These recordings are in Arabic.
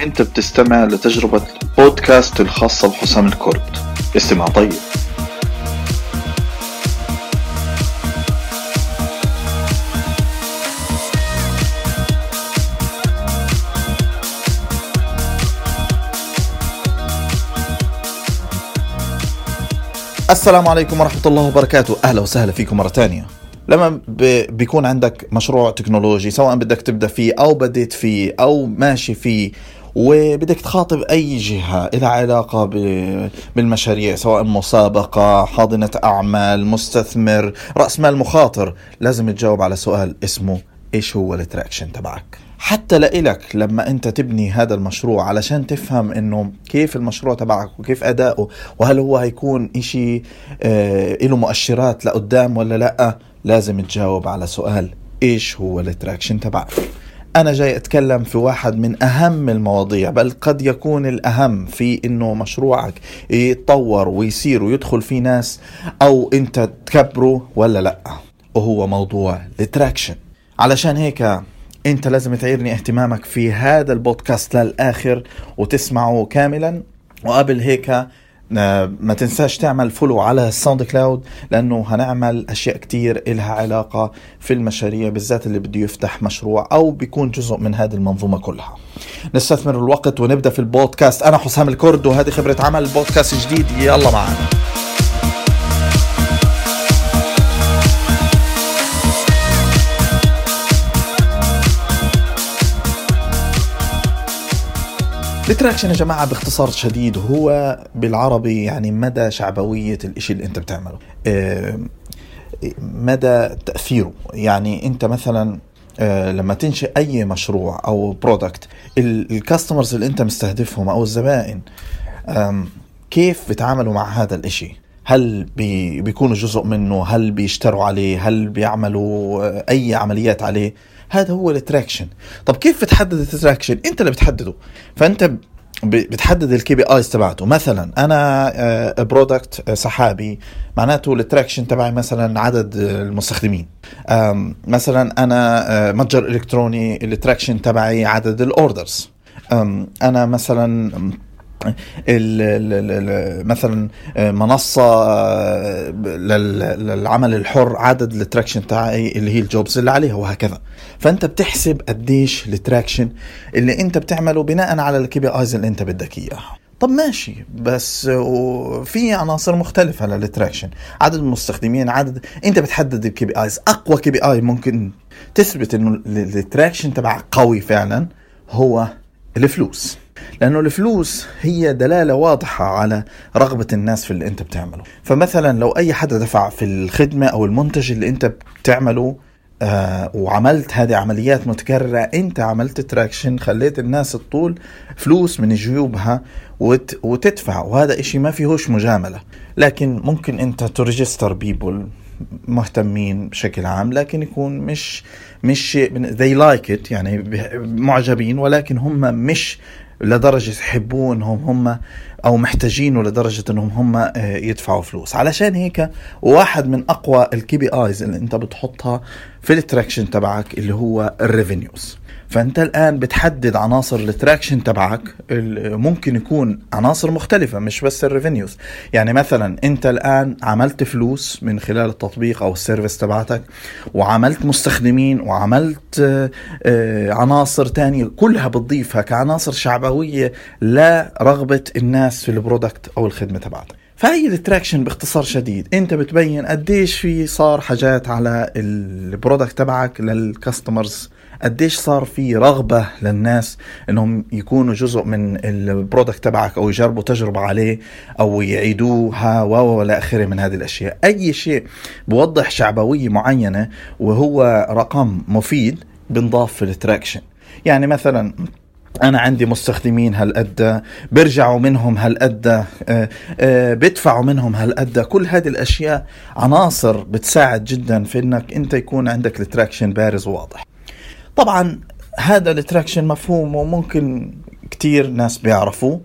أنت بتستمع لتجربة بودكاست الخاصة بحسام الكرد. استمع طيب. السلام عليكم ورحمة الله وبركاته. أهلا وسهلا فيكم مرة تانية. لما بيكون عندك مشروع تكنولوجي سواء بدك تبدأ فيه أو بديت فيه أو ماشي فيه وبدك تخاطب أي جهة لها علاقة بالمشاريع سواء مسابقة حاضنة أعمال مستثمر رأس مال مخاطر لازم تجاوب على سؤال اسمه إيش هو التراكشن تبعك؟ حتى لإلك لما أنت تبني هذا المشروع علشان تفهم إنه كيف المشروع تبعك وكيف أداؤه وهل هو هيكون إشي آه له مؤشرات لقدام ولا لأ لازم تجاوب على سؤال إيش هو ال traction تبعك. أنا جاي أتكلم في واحد من أهم المواضيع بل قد يكون الأهم في إنه مشروعك يتطور ويصير ويدخل فيه ناس أو أنت تكبره ولا لأ. وهو موضوع ال traction علشان هيك أنت لازم تعيرني اهتمامك في هذا البودكاست للآخر وتسمعه كاملا. وقبل هيك ما تنساش تعمل follow على ال SoundCloud لأنه هنعمل أشياء كتير إلها علاقة في المشاريع بالذات اللي بده يفتح مشروع أو بيكون جزء من هذه المنظومة كلها. نستثمر الوقت ونبدأ في البودكاست. أنا حسام الكرد وهذه خبرة عمل بودكاست جديد. يلا معنا. التراكشن يا جماعة باختصار شديد هو بالعربي يعني مدى شعبوية الإشي اللي أنت بتعمله. آه، مدى تأثيره. يعني أنت مثلا آه، لما تنشئ أي مشروع أو product ال customers اللي أنت مستهدفهم أو الزبائن كيف بيتعاملوا مع هذا الإشي؟ هل بي بيكونوا جزء منه؟ هل بيشتروا عليه؟ هل بيعملوا آه، أي عمليات عليه؟ هذا هو ال traction طب كيف بتحدد ال traction انت اللي بتحدده. فانت بتحدد ال KPIs تبعته. مثلا أنا product سحابي معناته ال traction تبعي مثلا عدد المستخدمين. مثلا أنا آه، متجر إلكتروني ال traction تبعي عدد ال orders أنا مثلا مثلا آه، لل- للعمل الحر عدد ال traction تاعي اللي هي ال jobs اللي عليها وهكذا. فأنت بتحسب قديش ال traction اللي أنت بتعمله بناء على ال KPIs اللي أنت بدك إياها. طب ماشي بس و- في عناصر مختلفة لل traction عدد المستخدمين عدد أنت بتحدد ال KPIs أقوى KPI ممكن تثبت إنه ال- ال traction تبعك قوي فعلا هو الفلوس. لأنه الفلوس هي دلالة واضحة على رغبة الناس في اللي أنت بتعمله. فمثلا لو أي حدا دفع في الخدمة أو المنتج اللي أنت بتعمله آه وعملت هذه عمليات متكررة أنت عملت traction خليت الناس تطول فلوس من جيوبها وت وتدفع. وهذا إشي ما فيهوش مجاملة. لكن ممكن أنت ت register people مهتمين بشكل عام لكن يكون مش مش they like it يعني معجبين ولكن هم مش لدرجة يحبوه انهم هم. أو محتاجينه لدرجة إنهم هم آه، يدفعوا فلوس. علشان هيك واحد من أقوى ال KPIs اللي أنت بتحطها في ال traction تبعك اللي هو ال revenues. فأنت الآن بتحدد عناصر ال traction تبعك ال- ممكن يكون عناصر مختلفة مش بس ال revenues. يعني مثلا أنت الآن عملت فلوس من خلال التطبيق أو ال service تبعتك وعملت مستخدمين وعملت آه، آه، عناصر تانية كلها بتضيفها كعناصر شعبوية لرغبة الناس في ال product أو الخدمة تبعتك. فهي ال traction باختصار شديد. أنت بتبين قديش في صار حاجات على ال product تبعك لل customers قديش صار في رغبة للناس إنهم يكونوا جزء من ال product تبعك أو يجربوا تجربة عليه أو يعيدوها و والى آخره من هذه الأشياء. أي شيء بوضح شعبوية معينة وهو رقم مفيد بنضاف في ال traction يعني مثلا أنا عندي مستخدمين هالقد بيرجعوا منهم هالقد آه، آه، بدفعوا منهم هالقد كل هذه الأشياء عناصر بتساعد جدا في إنك أنت يكون عندك ال traction بارز وواضح. طبعا هذا ال traction مفهوم وممكن كتير ناس بيعرفوه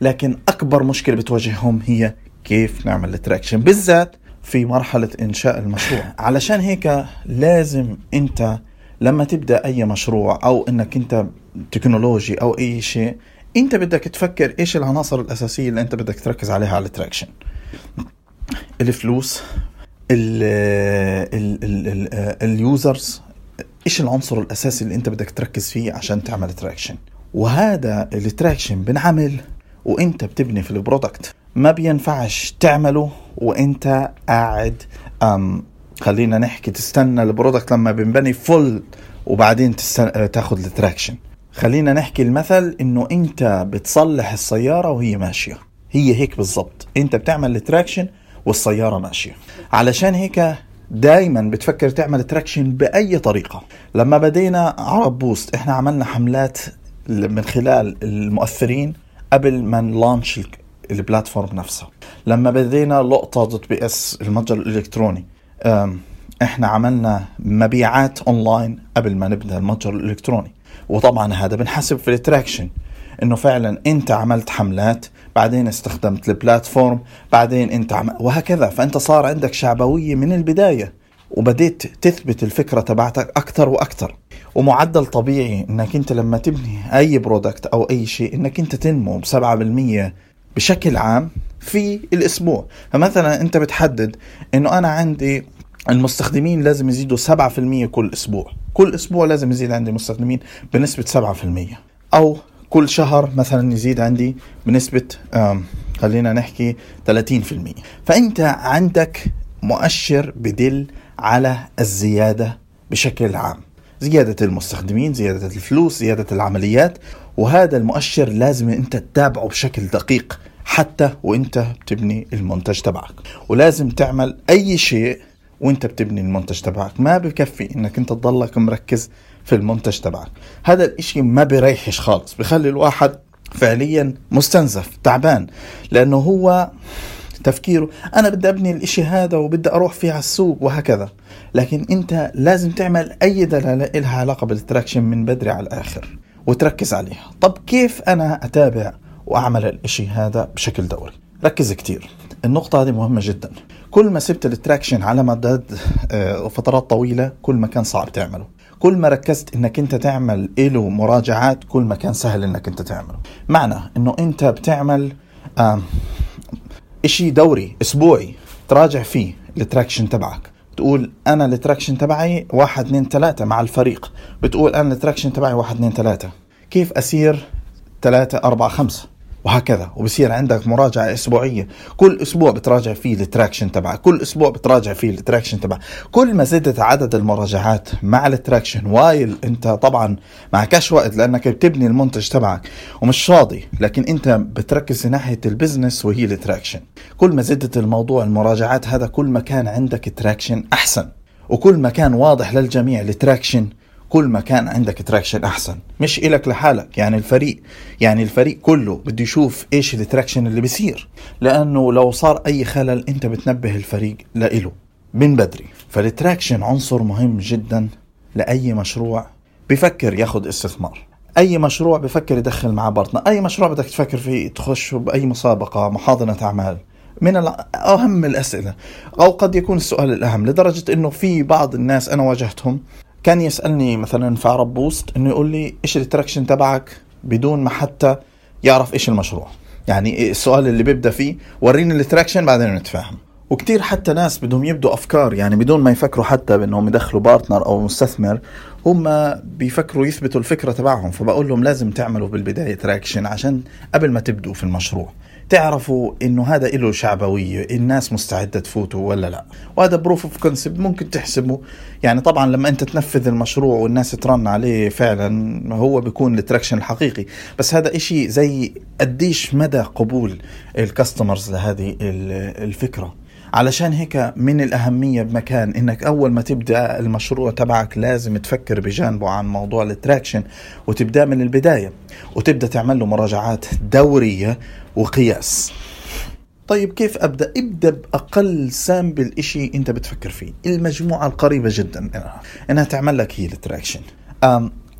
لكن أكبر مشكلة بتواجههم هي كيف نعمل ال traction بالذات في مرحلة إنشاء المشروع. علشان هيك لازم أنت لما تبدأ أي مشروع أو إنك أنت تكنولوجي أو أي شيء أنت بدك تفكر إيش العناصر الأساسية اللي أنت بدك تركز عليها على ال traction. الفلوس ال users إيش العنصر الأساسي اللي أنت بدك تركز فيه عشان تعمل traction. وهذا ال traction بنعمل وأنت بتبني في ال product. ما بينفعش تعمله وأنت قاعد أم خلينا نحكي تستنى ال product لما بنبني full وبعدين تاخذ ال traction. خلينا نحكي المثل إنه أنت بتصلح السيارة وهي ماشية. هي هيك بالضبط. أنت بتعمل ال traction والسيارة ماشية. علشان هيك دائما بتفكر تعمل traction بأي طريقة. لما بدينا عرب بوست إحنا عملنا حملات من خلال المؤثرين قبل ما ن launch ال platform نفسها. لما بدينا لقطة دوت بي إس المتجر الإلكتروني إحنا عملنا مبيعات أونلاين قبل ما نبدأ المتجر الإلكتروني. وطبعا هذا بنحسب في ال traction إنه فعلا أنت عملت حملات بعدين استخدمت البلاتفورم بعدين أنت عم... وهكذا. فأنت صار عندك شعبوية من البداية وبديت تثبت الفكرة تبعتك أكثر وأكثر. ومعدل طبيعي إنك أنت لما تبني أي برودكت أو أي شيء إنك أنت تنمو ب 7% بشكل عام في الأسبوع. فمثلا أنت بتحدد إنه أنا عندي المستخدمين لازم يزيدوا 7% كل أسبوع. كل أسبوع لازم يزيد عندي مستخدمين بنسبة 7% أو كل شهر مثلا يزيد عندي بنسبة خلينا نحكي 30% فأنت عندك مؤشر بدل على الزيادة بشكل عام. زيادة المستخدمين زيادة الفلوس زيادة العمليات. وهذا المؤشر لازم أنت تتابعه بشكل دقيق حتى وأنت بتبني المنتج تبعك. ولازم تعمل أي شيء وانت بتبني المنتج تبعك. ما بكفي انك انت تضلك مركز في المنتج تبعك. هذا الإشي ما بيريحش خالص. بخلي الواحد فعليا مستنزف تعبان. لأنه هو تفكيره أنا بدي أبني الإشي هذا وبدي أروح فيه على السوق وهكذا. لكن أنت لازم تعمل أي دلالة لها علاقة بال traction من بدري على الآخر وتركز عليها. طب كيف أنا أتابع وأعمل الإشي هذا بشكل دوري؟ ركز كتير. النقطة هذه مهمة جدا. كل ما سبت ال traction على مدى آه، فترات طويلة كل ما كان صعب تعمله. كل ما ركزت إنك أنت تعمل له مراجعات كل ما كان سهل إنك أنت تعمله. معنى إنه أنت بتعمل إشي دوري أسبوعي تراجع فيه ال traction تبعك. تقول أنا ال traction تبعي واحد اثنين ثلاثة مع الفريق. بتقول أنا ال traction تبعي واحد اثنين ثلاثة. كيف أصير ثلاثة أربعة خمسة؟ وهكذا. وبصير عندك مراجعة أسبوعية. كل أسبوع بتراجع فيه ال traction تبعك كل أسبوع بتراجع فيه ال traction تبعك كل ما زدت عدد المراجعات مع ال traction while أنت طبعا معكش وقت لأنك بتبني المنتج تبعك ومش فاضي. لكن أنت بتركز ناحية ال business وهي ال traction. كل ما زدت الموضوع المراجعات هذا كل ما كان عندك traction أحسن. وكل ما كان واضح للجميع ال traction كل ما كان عندك traction أحسن. مش إلك لحالك يعني الفريق يعني الفريق كله بده يشوف إيش ال traction اللي بيصير. لأنه لو صار أي خلل أنت بتنبه الفريق لإله من بدري. فال traction عنصر مهم جدا لأي مشروع بفكر ياخذ استثمار. أي مشروع بفكر يدخل معاه partner أي مشروع بدك تفكر فيه تخش بأي مسابقة حاضنة أعمال. من أهم الأسئلة. أو قد يكون السؤال الأهم لدرجة إنه في بعض الناس أنا واجهتهم كان يسألني مثلا في عرب بوست إنه يقول لي إيش ال traction تبعك بدون ما حتى يعرف إيش المشروع. يعني السؤال اللي بيبدأ فيه وريني ال traction بعدين نتفاهم. وكتير حتى ناس بدهم يبدوا أفكار يعني بدون ما يفكروا حتى بأنهم يدخلوا partner أو مستثمر هم بيفكروا يثبتوا الفكرة تبعهم. فبقول لهم لازم تعملوا بالبداية traction عشان قبل ما تبدوا في المشروع. تعرفوا إنه هذا له شعبية الناس مستعدة تفوتوا ولا لا. وهذا proof of concept ممكن تحسبه. يعني طبعا لما أنت تنفذ المشروع والناس ترن عليه فعلا هو بيكون ال traction الحقيقي. بس هذا إشي زي قديش مدى قبول ال customers لهذه الفكرة. علشان هيك من الأهمية بمكان إنك أول ما تبدأ المشروع تبعك لازم تفكر بجانبه عن موضوع ال traction وتبدأ من البداية وتبدأ تعمل له مراجعات دورية وقياس طيب كيف أبدأ؟ ابدأ بأقل sample إشي أنت بتفكر فيه، المجموعة القريبة جدا إنها تعمل لك هي ال traction.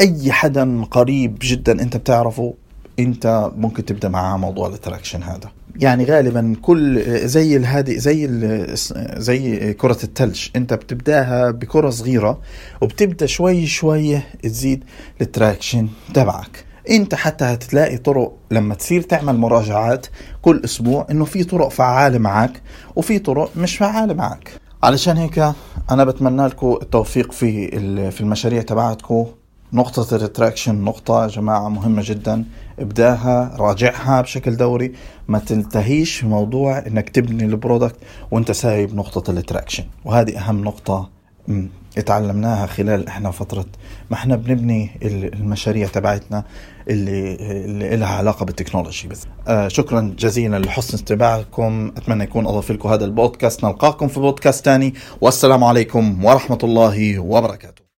أي حدا قريب جدا أنت بتعرفه أنت ممكن تبدأ معاه موضوع ال traction هذا يعني غالبا كل زي الهادي زي زي كرة الثلج أنت بتبدأها بكرة صغيرة وبتبدأ شوي شوي تزيد ال traction تبعك. أنت حتى هتلاقي طرق لما تصير تعمل مراجعات كل أسبوع إنه في طرق فعالة معك وفي طرق مش فعالة معك. علشان هيك أنا بتمنى لكم التوفيق في في المشاريع تبعتكم. نقطة ال traction نقطة يا جماعة مهمة جدا. ابداها راجعها بشكل دوري. ما تنتهيش في موضوع إنك تبني ال product وأنت سايب نقطة ال traction وهذه أهم نقطة اتعلمناها خلال إحنا فترة ما إحنا بنبني ال- المشاريع تبعتنا اللي, اللي لها علاقة بالتكنولوجي بس. آه شكرا جزيلا لحسن استماعكم. أتمنى يكون أضاف لكم هذا البودكاست. نلقاكم في بودكاست تاني. والسلام عليكم ورحمة الله وبركاته.